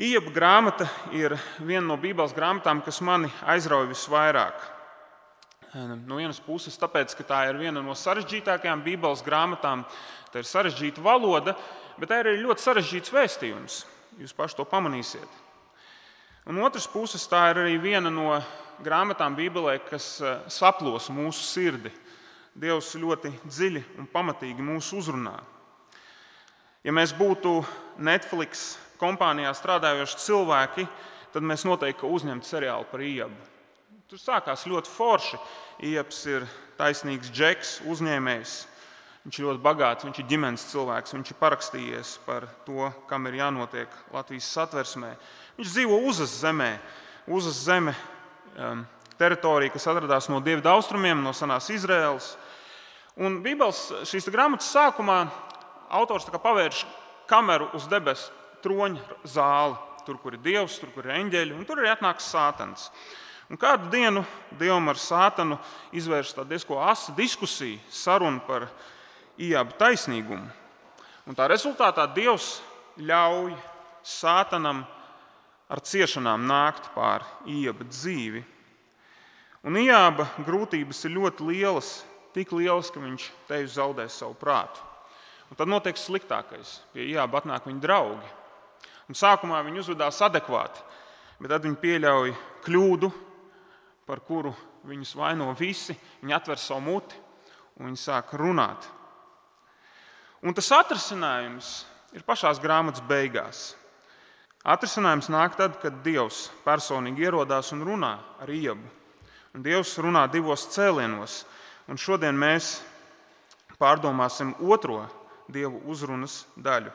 Ieba grāmata ir viena no Bībeles grāmatām, kas mani aizrauja visvairāk. No vienas puses, tāpēc, ka tā ir viena no sarežģītākajām Bībeles grāmatām, tā ir sarežģīta valoda, bet tā ir arī ļoti sarežģīts vēstījums. Jūs paši to pamanīsiet. Un otrs puses, tā ir arī viena no grāmatām Bībelē, kas eh, saplos mūsu sirdi. Dievs ļoti dziļi un pamatīgi mūs uzrunā. Ja mēs būtu Netflix kompānijā strādājoši cilvēki, tad mēs noteikti uzņemtu seriālu par iebu. Tur sākās ļoti forši. Ieps ir taisnīgs džeks, uzņēmējs. Viņš ir ļoti bagāts, viņš ir ģimenes cilvēks, viņš ir parakstījies par to, kam ir jānotiek Latvijas satversmē. Viņš dzīvo Uzas zemē, Uzas zeme, um, teritorija, kas atrodas no dienvidu austrumiem, no senās Izraēlas. Un Bībeles šīs grāmatas sākumā autors pavērš kameru uz debesu troņa zāli, tur, kur ir dievs, tur, kur ir eņģeļi, un tur arī atnāks sātans. Un kādu dienu Dievam ar sātanu izvērst diezgan asa diskusija, saruna par iebu taisnīgumu. Un tā rezultātā Dievs ļauj sātanam ar ciešanām nākt pāri iebu dzīvi. Un ieaba grūtības ir ļoti lielas, tik lielas, ka viņš te zaudēs savu prātu. Un tad notiek sliktākais. Pie ieaba atnāk viņa draugi. Un sākumā viņi uzvedās adekvāti, bet tad viņi pieļauj kļūdu, par kuru viņus vaino visi. Viņi atver savu muti un viņi sāk runāt. Un tas atrisinājums ir pašā grāmatas beigās. Atrisinājums nāk tad, kad Dievs personīgi ierodās un runā ar iebu. Un Dievs runā divos cēlienos, un šodien mēs pārdomāsim otro Dieva uzrunas daļu.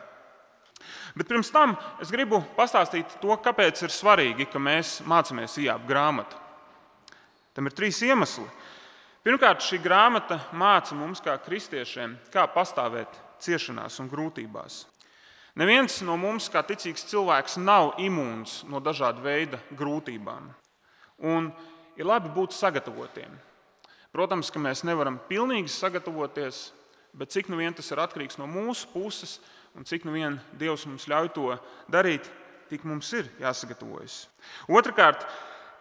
Bet pirms tam es gribu pastāstīt to, kāpēc ir svarīgi, ka mēs mācāmies ijābu grāmatu. Tam ir trīs iemesli. Pirmkārt, šī grāmata māca mums, kā kristiešiem, kā pastāvēt ciešanās un grūtībās. Neviens no mums, kā ticīgs cilvēks, nav imūns no dažāda veida grūtībām. Un ir labi būt sagatavotiem. Protams, ka mēs nevaram pilnīgi sagatavoties, bet cik nu vien tas ir atkarīgs no mūsu puses, un cik nu vien Dievs mums ļauj to darīt, tik mums ir jāsagatavojas. Otrakārt,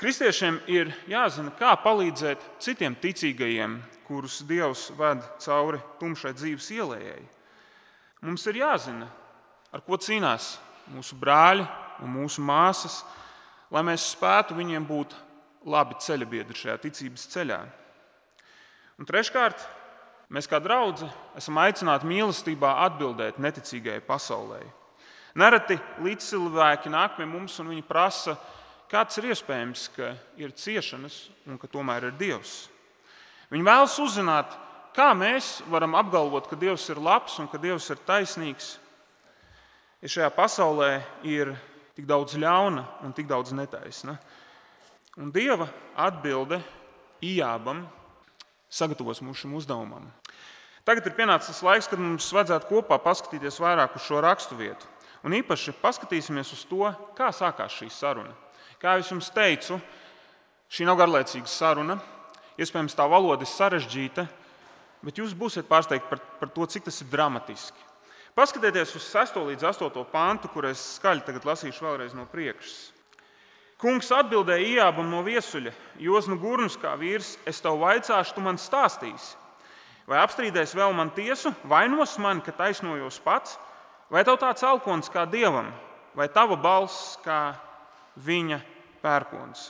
kristiešiem ir jāzina, kā palīdzēt citiem ticīgajiem, kurus Dievs ved cauri tumšai dzīves ielējai. Mums ir jāzina, ar ko cīnās mūsu brāļi un mūsu māsas, lai mēs spētu viņiem būt labi ceļabiedri šajā ticības ceļā. Un treškārt, Mēs kā draugi esam aicināti mīlestībā atbildēt neticīgajai pasaulē. Nereti līdzcilvēki nāk pie mums un viņi prasa, kāds ir iespējams, ka ir ciešanas un ka tomēr ir Dievs. Viņi vēlas uzzināt, kā mēs varam apgalvot, ka Dievs ir labs un ka Dievs ir taisnīgs, ja šajā pasaulē ir tik daudz ļauna un tik daudz netaisna. Un Dieva atbilde Ijābam sagatavos mūsu šim uzdevumam. Tagad ir pienācis laiks, kad mums vajadzētu kopā paskatīties vairāk uz šo raksturvietu. Un īpaši paskatīsimies uz to, kā sākās šī saruna. Kā jau jums teicu, šī nav garlaicīga saruna. Iespējams, tā valoda ir sarežģīta, bet jūs būsiet pārsteigti par, par to, cik tas ir dramatiski. Paskatieties uz 6 līdz 8 pāntu, kur es skaļi lasīšu vēlreiz no priekšas. Kungs atbildēja Ijābam no viesuļa: Joznu gurnus kā vīrs, es tev vaicāšu, tu man stāstīsi. Vai apstrīdēs vēl man tiesu, vainos man, ka taisnojos pats, vai tev tāds alkons kā dievam, vai tava balss kā viņa pērkons?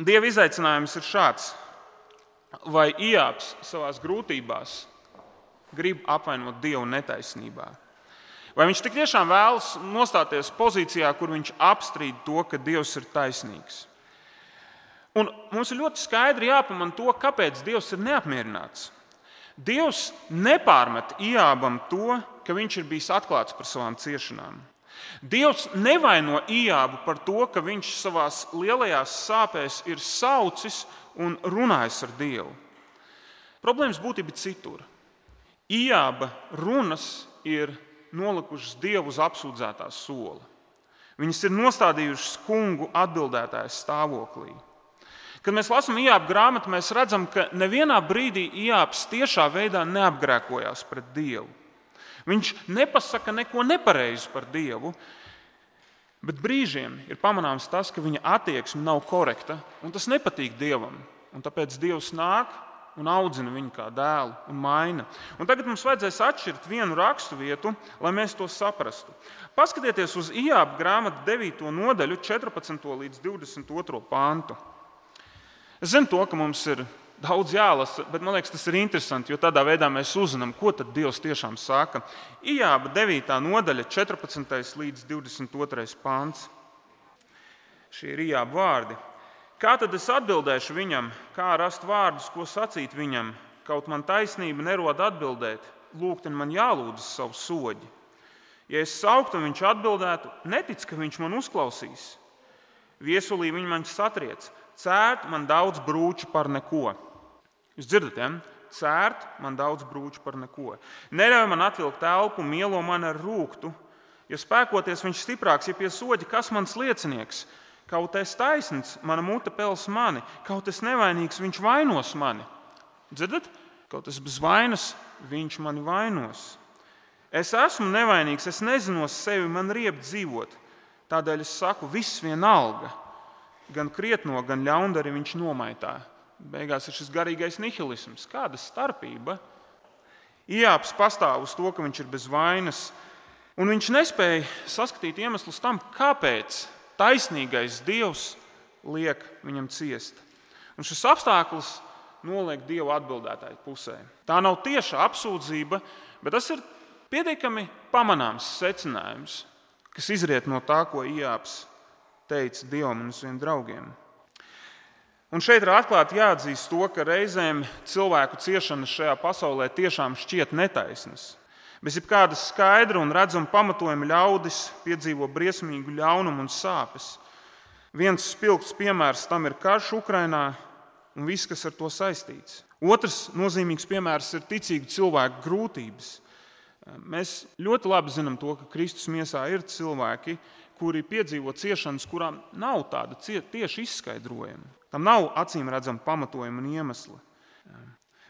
Dieva izaicinājums ir šāds. Vai Ijāps savā grūtībās grib apvainot Dievu netaisnībā? Vai viņš tik tiešām vēlas nostāties pozīcijā, kur viņš apstrīd to, ka Dievs ir taisnīgs? Un mums ir ļoti skaidri jāpamana to, kāpēc Dievs ir neapmierināts. Dievs nepārmet Ijābam to, ka viņš ir bijis atklāts par savām ciešanām. Dievs nevaino Ijābu par to, ka viņš savā lielajās sāpēs ir saucis un runājis ar Dievu. Problēmas būtība ir citur. Ijāba runas ir nolikušas Dievu uz apsūdzētā sola. Viņas ir nostādījušas kungu atbildētājas stāvoklī. Kad mēs lasām Ijāba grāmatu, mēs redzam, ka nevienā brīdī Ijāps tiešā veidā neapgrēkojās pret Dievu. Viņš nepasaka neko nepareizu par Dievu, Bet brīžiem ir pamanāms tas, ka viņa attieksme nav korekta, un tas nepatīk Dievam. Un tāpēc Dievs nāk un audzina viņu kā dēlu un maina. Un tagad mums vajadzēs atšķirt vienu raksturvietu, lai mēs to saprastu. Paskatieties uz Ijāba grāmatu 9. nodaļu, 14. līdz 22. pāntu. Es zinu, to, ka mums ir daudz jālasa, bet man liekas, tas ir interesanti, jo tādā veidā mēs uzzinām, ko tad Dievs tiešām saka. Ijāba 9. nodaļa, 14. līdz 22. pāns. Šie ir Ijāba vārdi. Kā tad es atbildēšu viņam, kā rast vārdus, ko sacīt viņam? Kaut man taisnība nerod atbildēt, lūgt, man jālūdz savu soļu. Ja es sauktu, un viņš atbildētu, netic, ka viņš man uzklausīs. Viesulī viņa man satriec, cērt man daudz brūču par neko. Jūs dzirdat, ja? cērt man daudz brūču par neko. Neļauj man atvilkt elpu, mielo man ar rūkstu. Ja spēkoties viņš stiprāks, ja pie soļa, kas mans liecinieks? Kaut es taisnīgs, mana mute pels mani, kaut es nevainīgs, viņš vainos mani. Dzirdat? Kaut es bez vainas, viņš mani vainos. Es esmu nevainīgs, es nezinu sevi, man riep dzīvot. Tādēļ es saku, viss vienalga. Gan krietno, gan ļaundari viņš nomaitā. Beigās ir šis garīgais nihilisms. Kāda starpība? Iāps pastāv uz to, ka viņš ir bez vainas, un viņš nespēja saskatīt iemeslus tam, kāpēc taisnīgais Dievs liek viņam ciest. Un šis apstākļus noliek Dieva atbildētāju pusē. Tā nav tieša apsūdzība, bet tas ir pietiekami pamanāms secinājums, kas izriet no tā, ko Iāps teica Dievam un saviem draugiem. Un šeit ir atklāti jāatzīst to, ka reizēm cilvēku ciešanas šajā pasaulē tiešām šķiet netaisnas. Bez jebkādas skaidra un redzama pamatojuma ļaudis piedzīvo briesmīgu ļaunumu un sāpes. Viens spilgts piemērs tam ir karš Ukrajinā un viss, kas ar to saistīts. Otrs nozīmīgs piemērs ir ticīgu cilvēku grūtības. Mēs ļoti labi zinām to, ka Kristus miesā ir cilvēki, kuri piedzīvo ciešanas, kurām nav tāda tieši izskaidrojuma. Tam nav acīm redzama pamatojuma un iemesla.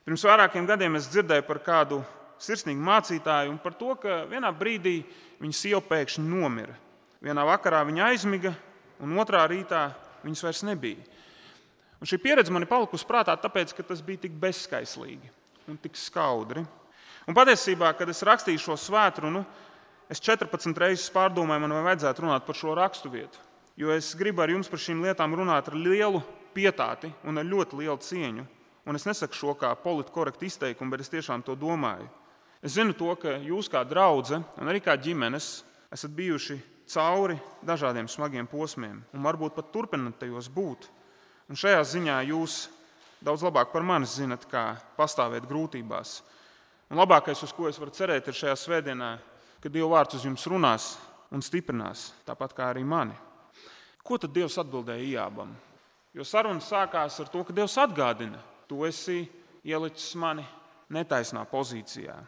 Pirms vairākiem gadiem es dzirdēju par kādu sirsnīgu mācītāju un par to, ka vienā brīdī viņa sieva pēkšņi nomira. Vienā vakarā viņa aizmiga, un otrā rītā viņas vairs nebija. Un šī pieredze man ir palikusi prātā, tāpēc, ka tas bija tik bezskaislīgi un tik skaudri. Un patiesībā, kad es rakstīju šo svētkrunu, es 14 reizes pārdomāju, man vajadzētu runāt par šo raksturvietu. Jo es gribu ar jums par šīm lietām runāt ar lielu pietāti un ar ļoti lielu cieņu. Un es nesaku šo kā politiski korektu izteikumu, bet es tiešām to domāju. Es zinu to, ka jūs kā draudzene un arī kā ģimenes esat bijuši cauri dažādiem smagiem posmiem, un varbūt pat turpināt tajos būt. Un šajā ziņā jūs daudz labāk par mani zinat, kā pastāvēt grūtībās. Un labākais, uz ko es varu cerēt, ir šajā svētdienā, kad Dieva vārds uz jums runās un stiprinās, tāpat kā arī mani. Ko tad Dievs atbildēja Ijābam? Jo saruna sākās ar to, ka Dievs atgādina, tu esi ielicis mani netaisnā pozīcijā.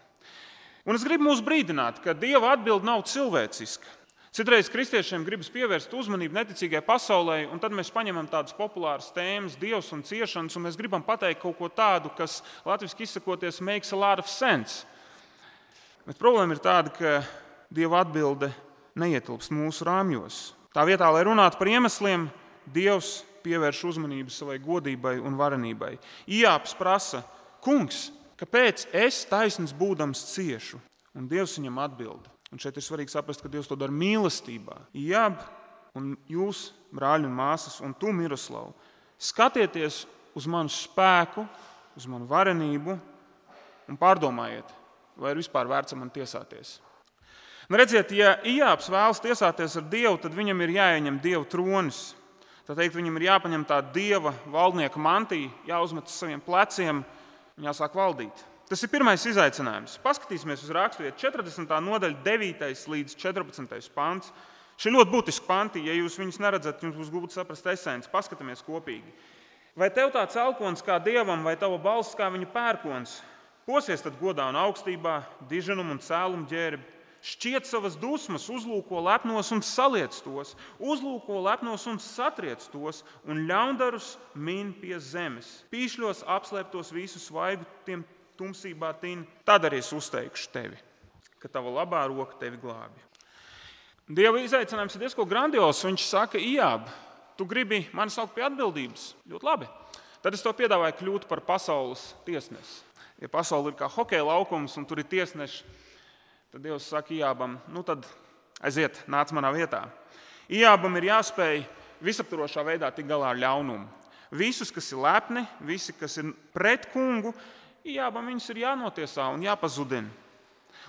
Un es gribu mūs brīdināt, ka Dieva atbilde nav cilvēciska. Citreiz kristiešiem gribas pievērst uzmanību neticīgai pasaulē, un tad mēs paņemam tādas populāras tēmas, dievs un ciešanas, un mēs gribam pateikt kaut ko tādu, kas latviešu izsakoties makes a lot of sense. Bet problēma ir tāda, ka Dieva atbilde neietilpst mūsu rāmjos. Tā vietā, lai runātu par iemesliem, Dievs pievērš uzmanību savai godībai un varenībai. Ijāps prasa, kungs, Kāpēc es taisnīgs būdams ciešu? Un Dievs viņam atbild. Un šeit ir svarīgi saprast, ka Dievs to dara mīlestībā. Jā, un jūs, brāļi un māsas, un tu, Miroslav, skatieties uz manu spēku, uz manu varenību un pārdomājiet, vai ir vispār vērts man tiesāties. Nu, redziet, ja Ijāps vēlas tiesāties ar Dievu, tad viņam ir jāieņem Dieva tronis. Tā teikt, viņam ir jāpaņem tā Dieva valdnieka mantija, jāuzmet uz saviem pleciem, un jāsāk valdīt. Tas ir pirmais izaicinājums. Paskatīsimies uz raksturu 40. nodaļa, 9. līdz 14. pāns. Šie ļoti būtiski panti. Ja jūs viņus neredzat, jums būs grūti saprast esenci. Paskatāmies kopīgi. Vai tev tāds elkons kā dievam, vai tava balss kā viņa pērkons? Posies tad godā un augstībā, diženumu un cēlumu ģērbi šķiet savas dusmas, uzlūko lepnos un saliec tos, uzlūko lepnos un satriec tos, un ļaundarus min pie zemes. Pīšļos apslēptos visus vaigu tiem tumsībā tin, tad arī es uzteikšu tevi, ka tava labā roka tevi glābi. Dieva izaicinājums ir diezgan grandios. Viņš saka, Ijāb, tu gribi mani saukt pie atbildības. Ļoti labi. Tad es to piedāvāju kļūt par pasaules tiesnesi. Ja pasaule ir kā hokeja laukums un tur ir tiesneši, tad Dievs saka, Ijābam, nu tad aiziet, nāc manā vietā. Ijābam ir jāspēj visaptvarošā veidā tikt galā ar ļaunumu. Visus, kas ir lepni, visi, kas ir pret kungu, Ijābam viņus ir jānotiesā un jāpazudina.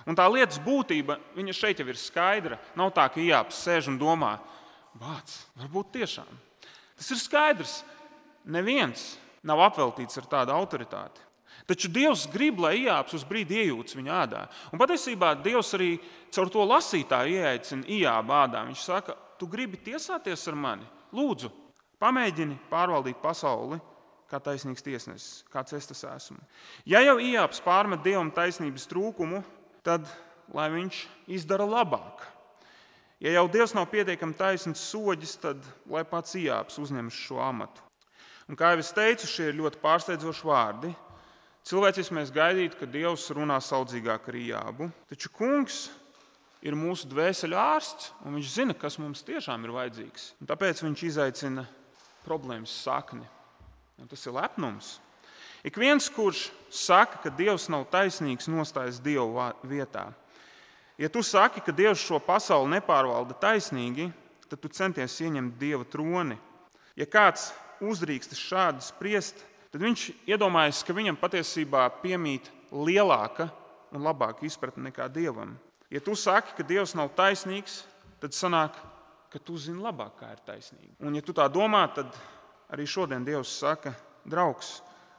Un tā lietas būtība, šeit jau ir skaidra. Nav tā, ka Ijāps sēž un domā, bāc, varbūt tiešām. Tas ir skaidrs. Neviens nav apveltīts ar tādu autoritāti. Taču Dievs grib, lai Ijāps uz brīdi iejūtas viņa ādā. Un patiesībā Dievs arī caur to lasītāju ieaicina Ijāba ādā. Viņš saka, tu gribi tiesāties ar mani? Lūdzu, pamēģini pārvaldīt pasauli kā taisnīgs tiesnesis, kāds es tas esmu. Ja jau Ijāps pārmet Dievam taisnības trūkumu, tad lai viņš izdara labāk. Ja jau Dievs nav pietiekami taisnīgs soģis, tad lai pats Ijāps uzņems šo amatu. Un, kā jau es teicu, šie ir ļoti pārsteidzoši vārdi. Cilvēcis mēs gaidītu, ka Dievs runā saudzīgāk ar Ijābu, taču Kungs ir mūsu dvēseli ārsts, un viņš zina, kas mums tiešām ir vajadzīgs. Un tāpēc viņš izaicina problēmas sakni. Un tas ir lepnums. Ik viens, kurš saka, ka Dievs nav taisnīgs, nostājas Dievu vietā. Ja tu saki, ka Dievs šo pasauli nepārvalda taisnīgi, tad tu centies ieņemt Dieva troni. Ja kāds uzdrīkstas šādi spriest, tad viņš iedomājas, ka viņam patiesībā piemīt lielāka un labāka izpratne nekā dievam. Ja tu saki, ka dievs nav taisnīgs, tad sanāk, ka tu zini labāk, kā ir taisnīgi. Un, ja tu tā domā, tad arī šodien Dievs saka, draugs,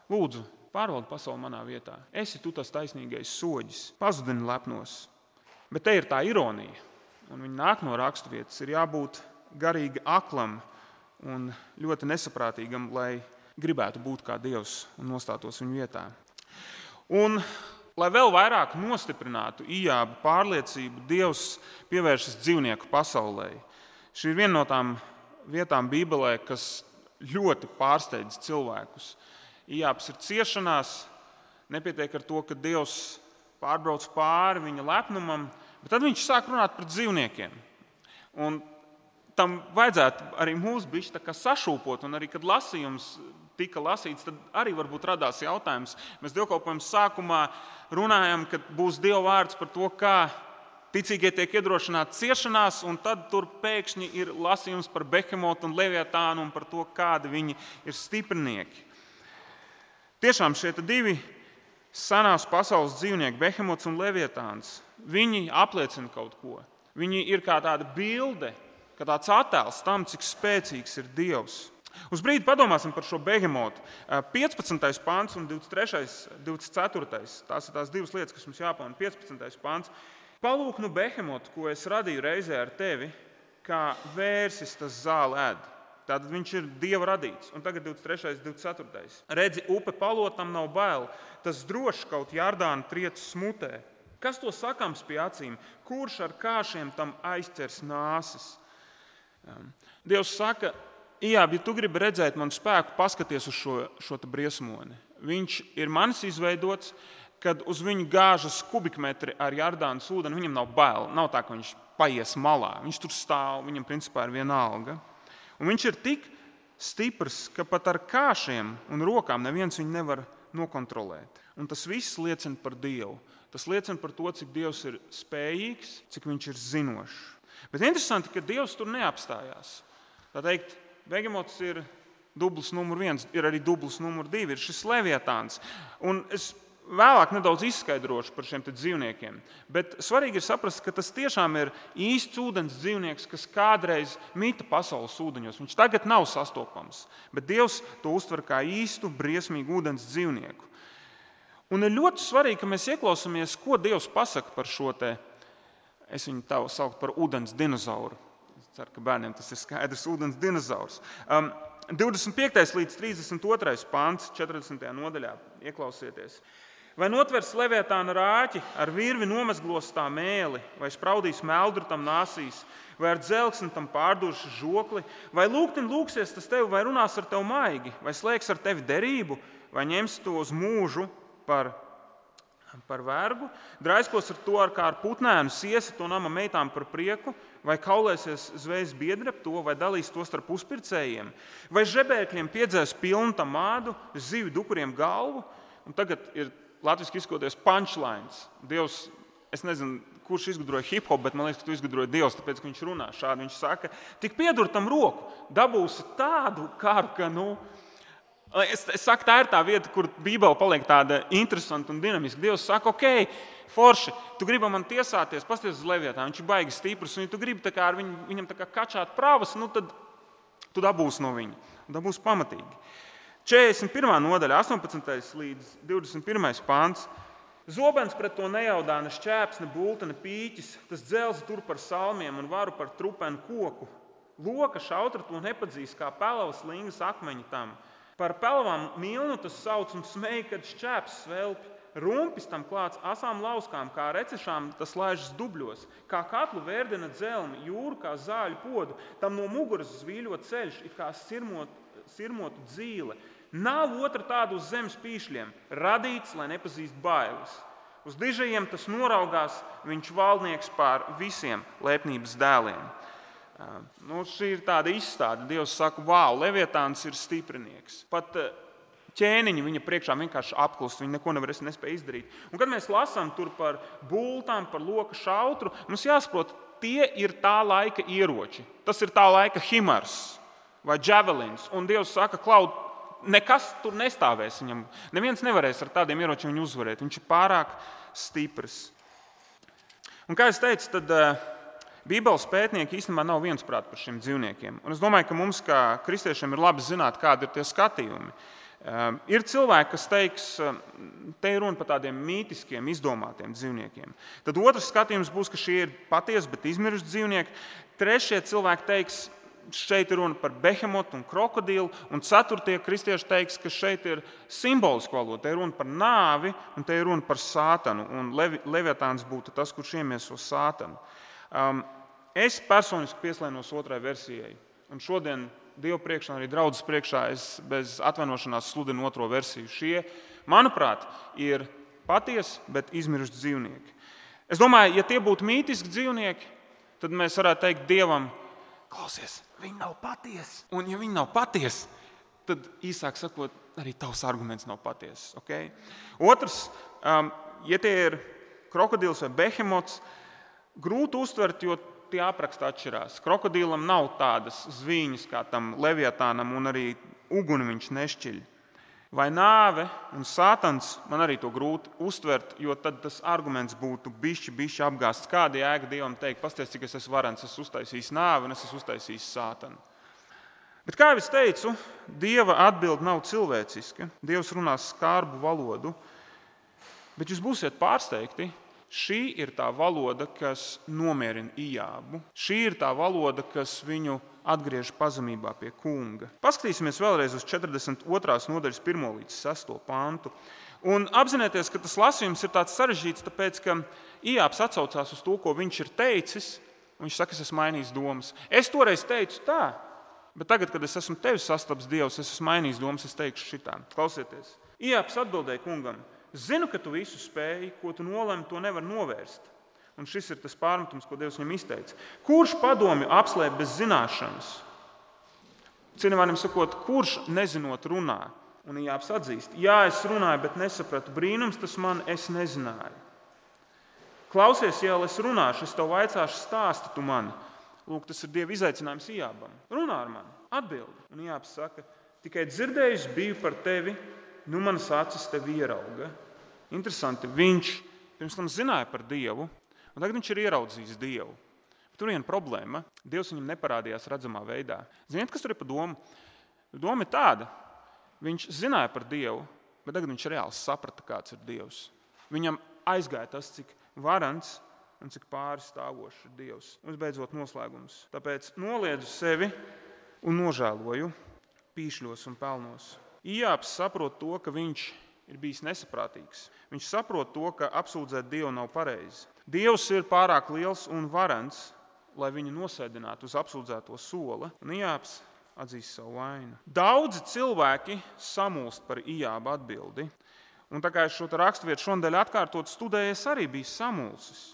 lūdzu, pārvaldi pasauli manā vietā. Esi tu tas taisnīgais soģis, pazudini lepnos. Bet te ir tā ironija, un viņa nāk no raksturvietas, ir jābūt garīgi aklam un ļoti nesaprātīgam, lai gribētu būt kā Dievs un nostātos viņa vietā. Un, lai vēl vairāk nostiprinātu ijābu pārliecību, Dievs pievēršas dzīvnieku pasaulē. Šī ir viena no tām vietām Bībelē, kas ļoti pārsteidz cilvēkus. Ijāps ir ciešanās, nepietiek ar to, ka Dievs pārbrauc pāri viņa lepnumam, bet tad viņš sāk runāt par dzīvniekiem. Un tam vajadzētu arī mūsu bišķi sašūpot, un arī, kad lasījums tika lasīts, tad arī varbūt radās jautājums. Mēs dievkalpojuma sākumā runājam, ka būs Dieva vārds par to, kā ticīgie tiek iedrošināti ciešanās, un tad tur pēkšņi ir lasījums par Behemotu un Leviatānu un par to, kādi viņi ir stiprinieki. Tiešām šie divi senās pasaules dzīvnieki, Behemots un Leviatāns, viņi apliecina kaut ko. Viņi ir kā tāda bilde, kā tāds attēls tam, cik spēcīgs ir Dievs. Uz brīdi padomāsim par šo behemotu. 15. pāns un 23. 24. Tās ir tās divas lietas, kas mums jāpamana. 15. pāns. Palūk, nu, behemotu, ko es radīju reizē ar tevi, kā vērsis tas zāle ēd. Tātad viņš ir dieva radīts. Un tagad 23. un 24. Redzi, upe palotam nav bail. Tas droši kaut jārdāna triecas smutē. Kas to sakāms pie acīm? Kurš ar kāšiem tam aizķers nāsis? Dievs saka, Jā, ja tu gribi redzēt manu spēku, paskaties uz šo, šo briesmoni. Viņš ir manis izveidots, kad uz viņu gāžas kubikmetri ar Jardānas ūdeni. Viņam nav bail. Nav tā, ka viņš paies malā. Viņš tur stāv, viņam principā ir viena alga. Un viņš ir tik stiprs, ka pat ar kāšiem un rokām neviens viņu nevar nokontrolēt. Un tas viss liecina par Dievu. Tas liecina par to, cik Dievs ir spējīgs, cik viņš ir zinošs. Bet interesanti, ka Dievs tur neapstājās. Tā teikt, Begemots ir dubls numur viens, ir arī dubls numur divi, ir šis leviatāns. Un es vēlāk nedaudz izskaidrošu par šiem dzīvniekiem. Bet svarīgi ir saprast, ka tas tiešām ir īsts ūdens dzīvnieks, kas kādreiz mīta pasaules ūdeņos. Viņš tagad nav sastopams, bet Dievs to uztver kā īstu, briesmīgu ūdens dzīvnieku. Un ir ļoti svarīgi, ka mēs ieklausāmies, ko Dievs pasaka par šo te, es viņu tā saucu par ūdens dinozauru. Ceru, ka bērniem tas ir skaidrs. Vodens dinozaurs. Um, 25. līdz 32. pāns, 40. nodaļā. Ieklausieties. Vai notvers levietāna rāķi, ar virvi nomazglos tā mēli, vai spraudīs meldru tam nāsīs, vai ar dzelzceļu tam pārduršu žokli, vai lūgtin lūksies tas tev, vai runās ar tevi maigi, vai slēgs ar tevi derību, vai ņems to uz mūžu par par vergu, draiskos ar to ar kā ar putnēnu, siesi to nama meitām par prieku, vai kaulēsies zvejas biedri ap to, vai dalīs to starp uzpircējiem, vai žebēkļiem piedzēs pilnu mādu, zivju dukuriem galvu. Un tagad ir latviešu izkoties punchlines. Dievs, es nezinu, kurš izgudroja hip hop, bet man liekas, ka tu izgudroji Dievs, tāpēc viņš runā šādi. Viņš saka, tik piedur tam roku, dabūsi tādu karu, ka, nu, es, es saku, tā ir tā vieta, kur Bībele paliek tāda interesanta un dinamiska. Dievs saka, ok, forši, tu gribi man tiesāties, pasties uz Leviatā, viņš ir baigi stiprs, un ja tu gribi ar viņu, viņam kačāt pravas, nu tad tu dabūsi no viņa, dabūsi pamatīgi. 41. nodaļa, 18. līdz 21. pāns. Zobens pret to nejaudā ne šķēps, ne bulta, ne pīķis. Tas dzelzi tur par salmiem un varu par trupenu koku. Loka šautra to nepadzīs kā pelavas lingas akmeņi tam. Par pelavām milnu tas sauc un smēja, kad šķēps svelpi. Rumpis tam klāts asām lauskām, kā recešām, tas laižas dubļos, kā katlu vērdena dzelmi, jūra kā zāļu podu, tam no muguras zvīļot ceļš, it kā sirmot, sirmotu dzīle. Nav otra tāda uz zemes pīšļiem, radīts, lai nepazīst bailes. Uz dižajiem tas noraugās, viņš valdnieks pār visiem lepnības dēliem. Nu, šī ir tāda izstāde. Dievs saka, wow, Levitāns ir stiprinieks. Pat ķēniņi viņa priekšā vienkārši apklust, viņi neko nevar nespēja izdarīt. Un, kad mēs lasām par bultām, par loku šautru, mums jāsaprot, tie ir tā laika ieroči. Tas ir tā laika himars vai javelins. Un Dievs saka, Klaud, nekas tur nestāvēs viņam. Neviens nevarēs ar tādiem ieročiem viņu uzvarēt. Viņš ir pārāk stiprs. Un, kā jau teicu, tad uh, Bībeles pētnieki īstenībā nav viensprāti par šiem dzīvniekiem. Un es domāju, ka mums, kā kristiešiem, ir labi zināt, kādi ir tie skatījumi. Uh, ir cilvēki, kas teiks, uh, te ir runa par tādiem mītiskiem, izdomātiem dzīvniekiem. Tad otrs skatījums būs, ka šie ir patiesi, bet izmiruši dzīvnieki. Trešie cilvēki teiks, šeit ir runa par behemotu un krokodilu, un ceturtie kristieši teiks, ka šeit ir simboliska valoda. Te ir runa par nāvi, un te ir runa par sātanu. Un Levi, Leviatāns būtu tas, kurš iemieso sātanu. Um, es personiski pieslēnos otrai versijai. Un šodien Dieva priekšā, arī draudzes priekšā, es bez atvainošanās sludinu otro versiju. Šie, manuprāt, ir patiesi, bet izmiruši dzīvnieki. Es domāju, ja tie būtu mītiski dzīvnieki, tad mēs varētu teikt Dievam, klausies, viņi nav patiesi. Un, ja viņi nav patiesi, tad īsāk sakot, arī tavs arguments nav patiess. Okay? Otrs, um, ja tie ir krokodils vai behemots, grūti uztvert, jo tie apraksti atšķirās. Krokodilam nav tādas zvīņas kā tam leviatānam, un arī uguni viņš nešķiļ vai nāve un sātans, man arī to grūti uztvert, jo tad tas arguments būtu bišķi, bišķi apgāsts. Kāda jēga Dievam teikt, pasties, cik es esmu varants, es esmu uztaisījis nāvi un es esmu uztaisījis sātanu. Bet, kā jau es teicu, Dieva atbilde nav cilvēciska. Dievs runā skarbu valodu, bet jūs būsiet pārsteigti. Šī ir tā valoda, kas nomierina ījābu. Šī ir tā valoda, kas viņu atgriež pazemībā pie kunga. Paskatīsimies vēlreiz uz 42. nodaļas 1 līdz 6 pantu. Un apzināties, ka tas lasījums ir tāds sarežģīts, tāpēc ka Ijāps atsaucās uz to, ko viņš ir teicis. Viņš saka, es esmu mainījis domas. Es toreiz teicu tā, bet tagad, kad es esmu tevis sastaps Dievs, es esmu mainījis domas, es teikšu šitā. Klausieties, Ijāps atbildēja kungam, zinu, ka tu visu spēji, ko tu nolemi, to nevar novērst. Un šis ir tas pārmetums, ko Dievs viņam izteica. Kurš padomju apslēp bez zināšanas? Vārdiem sakot, kurš nezinot runā? Un Jānis atzīst, jā, es runāju, bet nesapratu. Brīnums tas man, es nezināju. Klausies, ja es runāšu, es tev vaicāšu, stāsti tu man. Lūk, tas ir Dieva izaicinājums Jābam. Runā ar mani, atbildi. Un Jānis saka, tikai dzirdējis biju par tevi, nu manas acis tevi ierauga. Interesanti, viņš pirms tam zināja par Dievu, Un tagad viņš ir ieraudzījis Dievu. Bet tur ir viena problēma. Dievs viņam neparādījās redzamā veidā. Ziniet, kas tur ir pa domu? Doma ir tāda, viņš zināja par Dievu, bet tagad viņš reāli saprata, kāds ir Dievs. Viņam aizgāja tas, cik varants un cik pārstāvošs ir Dievs. Un visbeidzot, noslēgums. Tāpēc noliedzu sevi un nožēloju pīšļos un pelnos. Ijāps saprot to, ka viņš ir bijis nesaprātīgs. Viņš saprot to, ka apsūdzēt Dievu nav pareizi. Dievs ir pārāk liels un varants, lai viņu nosēdinātu uz apsūdzēto soli, un Ijāps atzīst savu vainu. Daudzi cilvēki samulst par Ijāba atbildi. Un tā kā es šo raksturvietu šodien atkārtot studēju, es arī biju samulsis.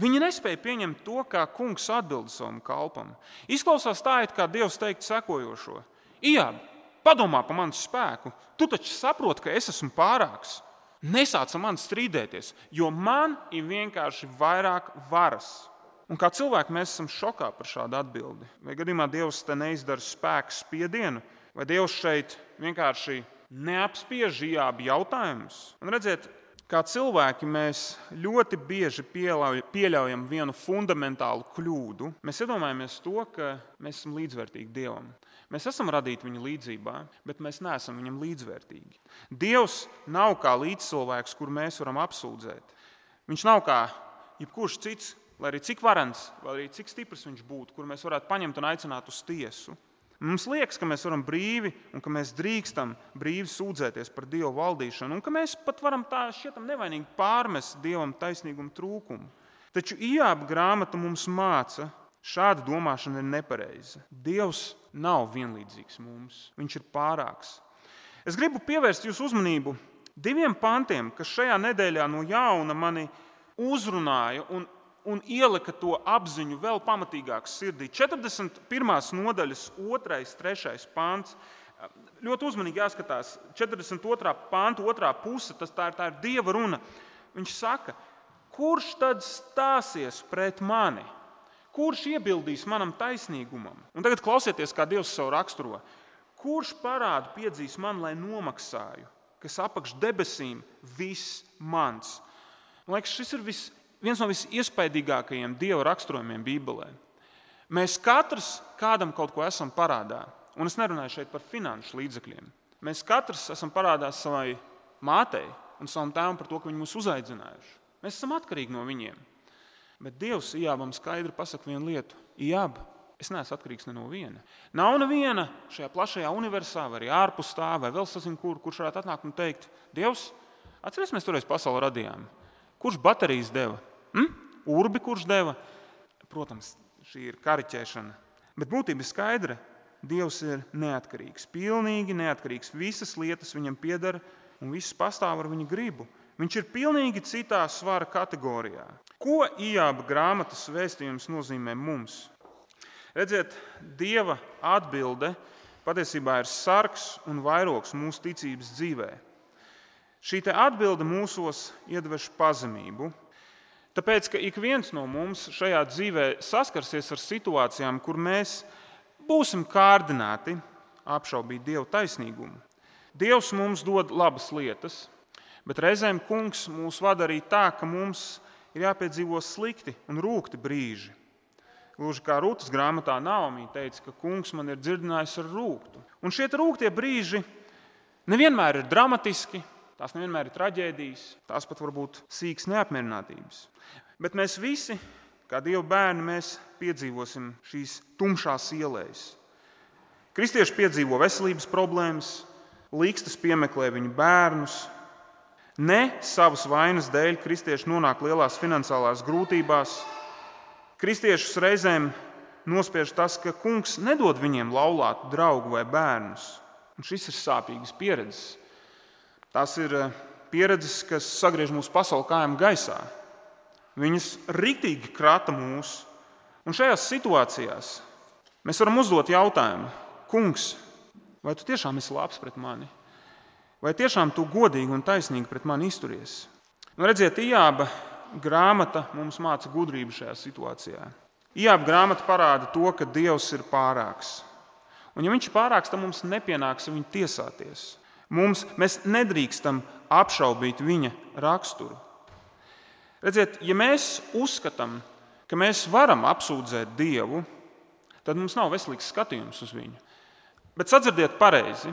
Viņi nespēja pieņemt to, kā kungs atbild savam kalpam. Izklausās tā, it kā Dievs teikt sekojošo: Ijāb, padomā par manu spēku. Tu taču saproti, ka es esmu pārāks. Nesāc ar mani strīdēties, jo man ir vienkārši vairāk varas. Un kā cilvēki mēs esam šokā par šādu atbildi. Vai gadījumā Dievs te neizdara spēku spiedienu, vai Dievs šeit vienkārši neapspiež ijābi jautājumus? Un redziet, Kā cilvēki mēs ļoti bieži pieļaujam vienu fundamentālu kļūdu. Mēs iedomājamies to, ka mēs esam līdzvērtīgi Dievam. Mēs esam radīti viņa līdzjūtībā, bet mēs neesam viņam līdzvērtīgi. Dievs nav kā līdzcilvēks, kur mēs varam apsūdzēt. Viņš nav kā jebkurš cits, lai arī cik varants, vai arī cik stiprs viņš būtu, kur mēs varētu paņemt un aicināt uz tiesu. Mums liekas, ka mēs varam brīvi un ka mēs drīkstam brīvi sūdzēties par Dieva valdīšanu, un ka mēs pat varam tā šķietam nevainīgi pārmest Dievam taisnīgumu trūkumu. Taču Ijāba grāmata mums māca, šāda domāšana ir nepareiza. Dievs nav vienlīdzīgs mums, viņš ir pārāks. Es gribu pievērst jūsu uzmanību diviem pantiem, kas šajā nedēļā no jauna mani uzrunāja un un ielika to apziņu vēl pamatīgāk sirdī. 41. nodaļas 2. un 3. pāns. Ļoti uzmanīgi jāskatās. 42. pānta otrā puse, tas tā ir, tā ir dieva runa. Viņš saka, kurš tad stāsies pret mani? Kurš iebildīs manam taisnīgumam? Un tagad klausieties, kā Dievs savu raksturo. Kurš parādu piedzīs man, lai nomaksāju, kas apakš debesīm viss mans? Man liekas, šis ir viss viens no visiespaidīgākajiem dieva raksturojumiem Bībelē. Mēs katrs kādam kaut ko esam parādā. Un es nerunāju šeit par finanšu līdzekļiem. Mēs katrs esam parādā savai mātei un savam tēvam par to, ka viņi mūs uzaicinājuši. Mēs esam atkarīgi no viņiem. Bet Dievs Ijābam skaidri pasaka vienu lietu. Ijāb, es neesmu atkarīgs ne no viena. Nav neviena šajā plašajā universā, vai arī ārpus tā, vai vēl sazinu, kur, kurš varētu atnākt un teikt, Dievs, atcerieties, mēs toreiz pasauli radījām. Kurš baterijas deva? Hm? Urbi, kurš deva? Protams, šī ir kariķēšana. Bet būtība ir skaidra. Dievs ir neatkarīgs, pilnīgi neatkarīgs. Visas lietas viņam pieder un viss pastāv ar viņa gribu. Viņš ir pilnīgi citā svara kategorijā. Ko Ijāba grāmatas vēstījums nozīmē mums? Redziet, Dieva atbilde patiesībā ir sargs un vairogs mūsu ticības dzīvē. Šī atbilde mūsos iedvež pazemību, Tāpēc, ka ik viens no mums šajā dzīvē saskarsies ar situācijām, kur mēs būsim kārdināti apšaubīt Dieva taisnīgumu. Dievs mums dod labas lietas, bet reizēm Kungs mūs vada arī tā, ka mums ir jāpiedzīvo slikti un rūkti brīži. Gluži kā Rūtas grāmatā Naumī teica, ka Kungs man ir dzirdinājis ar rūktu. Un šie rūktie brīži nevienmēr ir dramatiski, Tās nevienmēr ir traģēdijas, tās pat var būt sīkas neapmierinātības. Bet mēs visi, kā Dieva bērni, piedzīvosim šīs tumšās ielējas. Kristieši piedzīvo veselības problēmas, līkstas piemeklē viņu bērnus. Ne savas vainas dēļ kristieši nonāk lielās finansiālās grūtībās. Kristiešus reizēm nospiež tas, ka kungs nedod viņiem laulātu draugu vai bērnus. Un šis ir sāpīgs pieredzes. Tās ir eh, pieredzes, kas sagriež mūsu pasauli kājām gaisā. Viņas rītīgi krata mūs. Un šajās situācijās mēs varam uzdot jautājumu, Kungs, vai tu tiešām esi labs pret mani? Vai tiešām tu godīgi un taisnīgi pret mani izturies? Nu, redziet, Ijāba grāmata mums māca gudrību šajā situācijā. Ijāba grāmata parāda to, ka Dievs ir pārāks. Un, ja viņš ir pārāks, tad mums nepienāks viņu tiesāties. Mums, mēs nedrīkstam apšaubīt viņa raksturu. Redziet, ja mēs uzskatām, ka mēs varam apsūdzēt Dievu, tad mums nav veselīgs skatījums uz viņu. Bet sadzirdieet pareizi.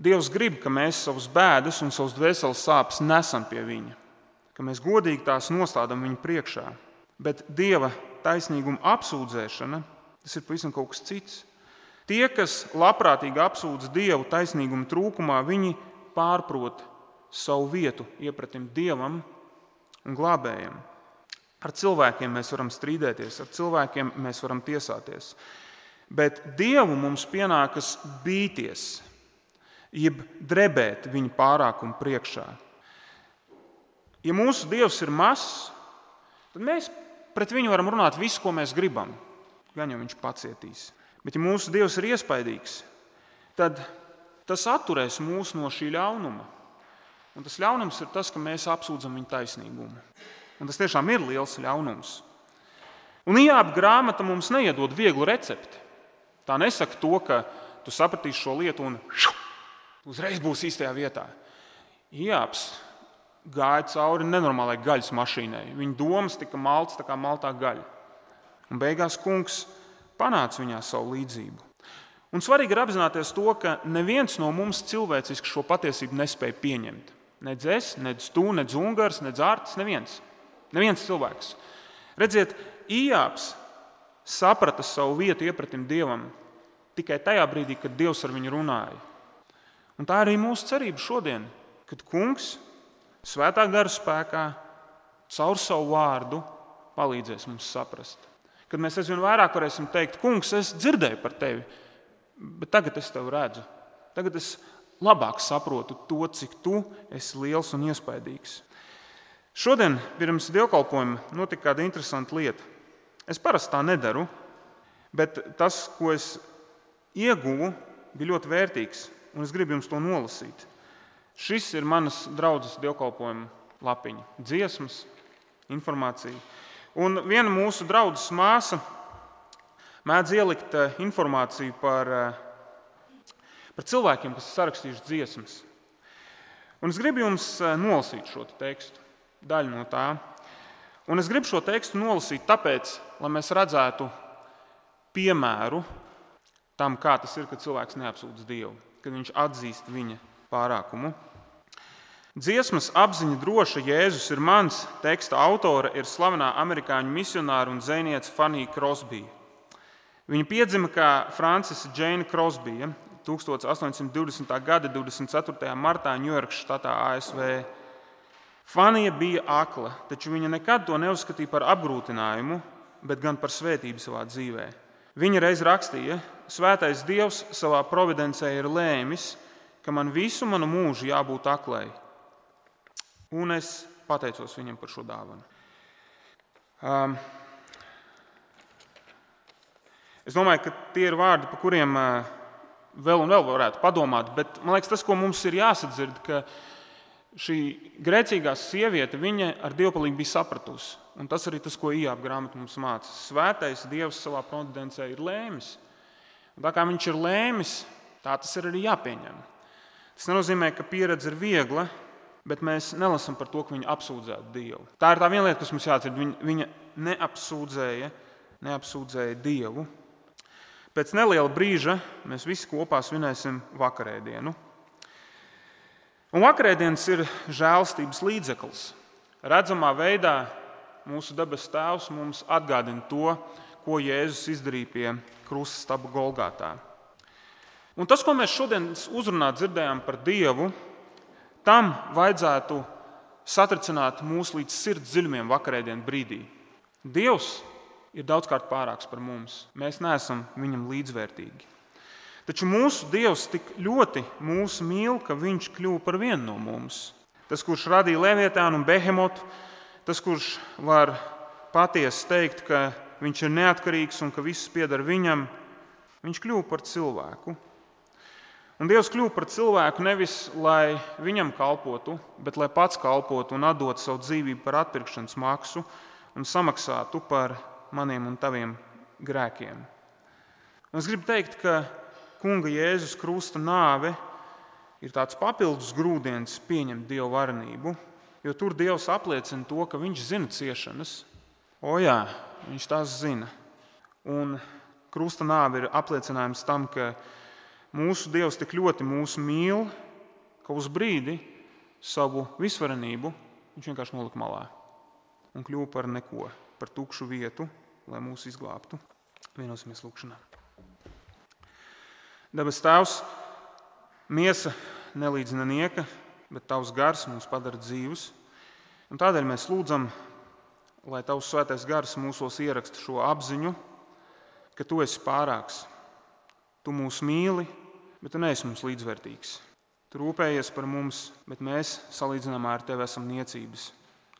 Dievs grib, ka mēs savus bēdas un savus dvēseles sāpes nesam pie viņa, ka mēs godīgi tās nostādām viņa priekšā. Bet Dieva taisnīguma apsūdzēšana tas ir pavisam kas cits. Tie, kas labprātīgi apsūdz Dievu taisnīguma trūkumā, viņi pārprot savu vietu iepratim Dievam un glābējam. Ar cilvēkiem mēs varam strīdēties, ar cilvēkiem mēs varam tiesāties. Bet Dievu mums pienākas bīties, jeb drebēt viņa pārākumu priekšā. Ja mūsu Dievs ir mazs, tad mēs pret viņu varam runāt visu, ko mēs gribam. Gan jau viņš pacietīs. Bet, ja mūsu Dievs ir iespaidīgs, tad tas atturēs mūs no šī ļaunuma. Un tas ļaunums ir tas, ka mēs apsūdzam viņa taisnīgumu. Un tas tiešām ir liels ļaunums. Un ījāba grāmata mums neiedod vieglu recepti. Tā nesaka to, ka tu sapratīsi šo lietu un šu, uzreiz būs īstajā vietā. Ījāps gāja cauri nenormālai gaļas mašīnai. Viņa domas tika maltas kā maltā gaļa. Un beigās kungs panāca viņā savu līdzību. Un svarīgi ir apzināties to, ka neviens no mums cilvēciski šo patiesību nespēja pieņemt. Nedz es, nedz tu, nedz Ungārs, nedz Ārts, neviens. Neviens cilvēks. Redziet, Ijāps saprata savu vietu iepratim Dievam tikai tajā brīdī, kad Dievs ar viņu runāja. Un tā arī mūsu cerība šodien, kad Kungs svētā gara spēkā caur savu vārdu palīdzēs mums saprast. Kad mēs aizvien vairāk varēsim teikt, Kungs, es dzirdēju par tevi, bet tagad es tevi redzu. Tagad es labāk saprotu to, cik tu esi liels un iespaidīgs. Šodien pirms dievkalpojuma notika kāda interesanta lieta. Es parasti tā nedaru, bet tas, ko es ieguvu, bija ļoti vērtīgs, un es gribu jums to nolasīt. Šis ir manas draudzes dievkalpojuma lapiņa, dziesmas, informācija. Un viena mūsu draudzes māsa mēdz ielikt eh, informāciju par, eh, par cilvēkiem, kas ir sarakstījuši dziesmas. Un es gribu jums eh, nolasīt šo tekstu, daļu no tā. Un es gribu šo tekstu nolasīt tāpēc, lai mēs redzētu piemēru tam, kā tas ir, kad cilvēks neapsūdz Dievu, kad viņš atzīst viņa pārākumu. Dziesmas apziņa droša Jēzus ir mans teksta autore, ir slavenā amerikāņu misionāra un zvejniece Fanija Krosbija. Viņa piedzima kā Francisa Džeina Krosbija 1820. gada 24. martā Ņujorkas štatā ASV. Fanija bija akla, taču viņa nekad to neuzskatīja par apgrūtinājumu, bet gan par svētību savā dzīvē. Viņa reiz rakstīja, Svētais Dievs savā providencē ir lēmis, ka man visu manu mūžu jābūt aklai. Un es pateicos viņam par šo dāvanu. Um, Es domāju, ka tie ir vārdi, par kuriem vēl un vēl varētu padomāt. Bet man liekas, tas, ko mums ir jāsadzird, ka šī grēcīgā sieviete ar dievpalību bija sapratusi. Un tas arī tas, ko Ijāba grāmata mums māca. Svētais Dievs savā providencē ir lēmis. Un tā kā viņš ir lēmis, tā tas ir arī jāpieņem. Tas nenozīmē, ka pieredze ir viegla, bet mēs nelasām par to, ka viņa apsūdzētu Dievu. Tā ir tā viena lieta, kas mums jāatcerās. Viņa, viņa neapsūdzēja, neapsūdzēja Dievu. Pēc neliela brīža mēs visi kopā svinēsim vakarēdienu. Un vakarēdienas ir žēlstības līdzeklis. Redzamā veidā mūsu dabas tēvs mums atgādina to, ko Jēzus izdarīja pie krusta staba Golgātā. Un tas, ko mēs šodien uzrunā dzirdējām par Dievu, tam vajadzētu satricināt mūs līdz sirds dziļumiem vakarēdienas brīdī. Dievs ir daudzkārt pārāks par mums. Mēs neesam viņam līdzvērtīgi. Taču mūsu Dievs tik ļoti mūs mīl, ka viņš kļuva par vienu no mums. Tas, kurš radīja Levietānu un Behemotu, tas, kurš var patiesi teikt, ka viņš ir neatkarīgs un ka viss pieder viņam, viņš kļuva par cilvēku. Un Dievs kļuva par cilvēku nevis lai viņam kalpotu, bet lai pats kalpotu un atdotu savu dzīvību par atpirkšanas maksu un samaksātu par maniem un taviem grēkiem. Un es gribu teikt, ka Kunga Jēzus Krusta nāve ir tāds papildus grūdienis pieņemt Dieva varenību, jo tur Dievs apliecina to, ka Viņš zina ciešanas. O jā, Viņš tās zina. Un krusta nāve ir apliecinājums tam, ka mūsu Dievs tik ļoti mūs mīl, ka uz brīdi savu visvarenību Viņš vienkārši nolika malā un kļuva par neko, par tukšu vietu, lai mūs izglābtu. Vienosimies lūgšanā. Dabas Tēvs, miesa nelīdzina nieka, bet Tavs gars mūs padara dzīvus. Un tādēļ mēs lūdzam, lai Tavs svētais gars mūsos ieraksta šo apziņu, ka Tu esi pārāks. Tu mūs mīli, bet Tu neesi mums līdzvērtīgs. Tu rūpējies par mums, bet mēs salīdzinājumā ar Tevi esam niecības.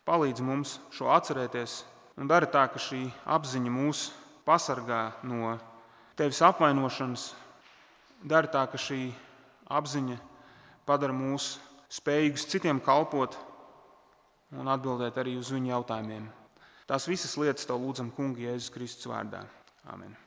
Palīdzi mums šo atcerēties un dara tā, ka šī apziņa mūs pasargā no tevis apvainošanas, dara tā, ka šī apziņa padara mūs spējīgus citiem kalpot un atbildēt arī uz viņu jautājumiem. Tās visas lietas tev lūdzam, Kungi, Jēzus Kristus vārdā. Amen.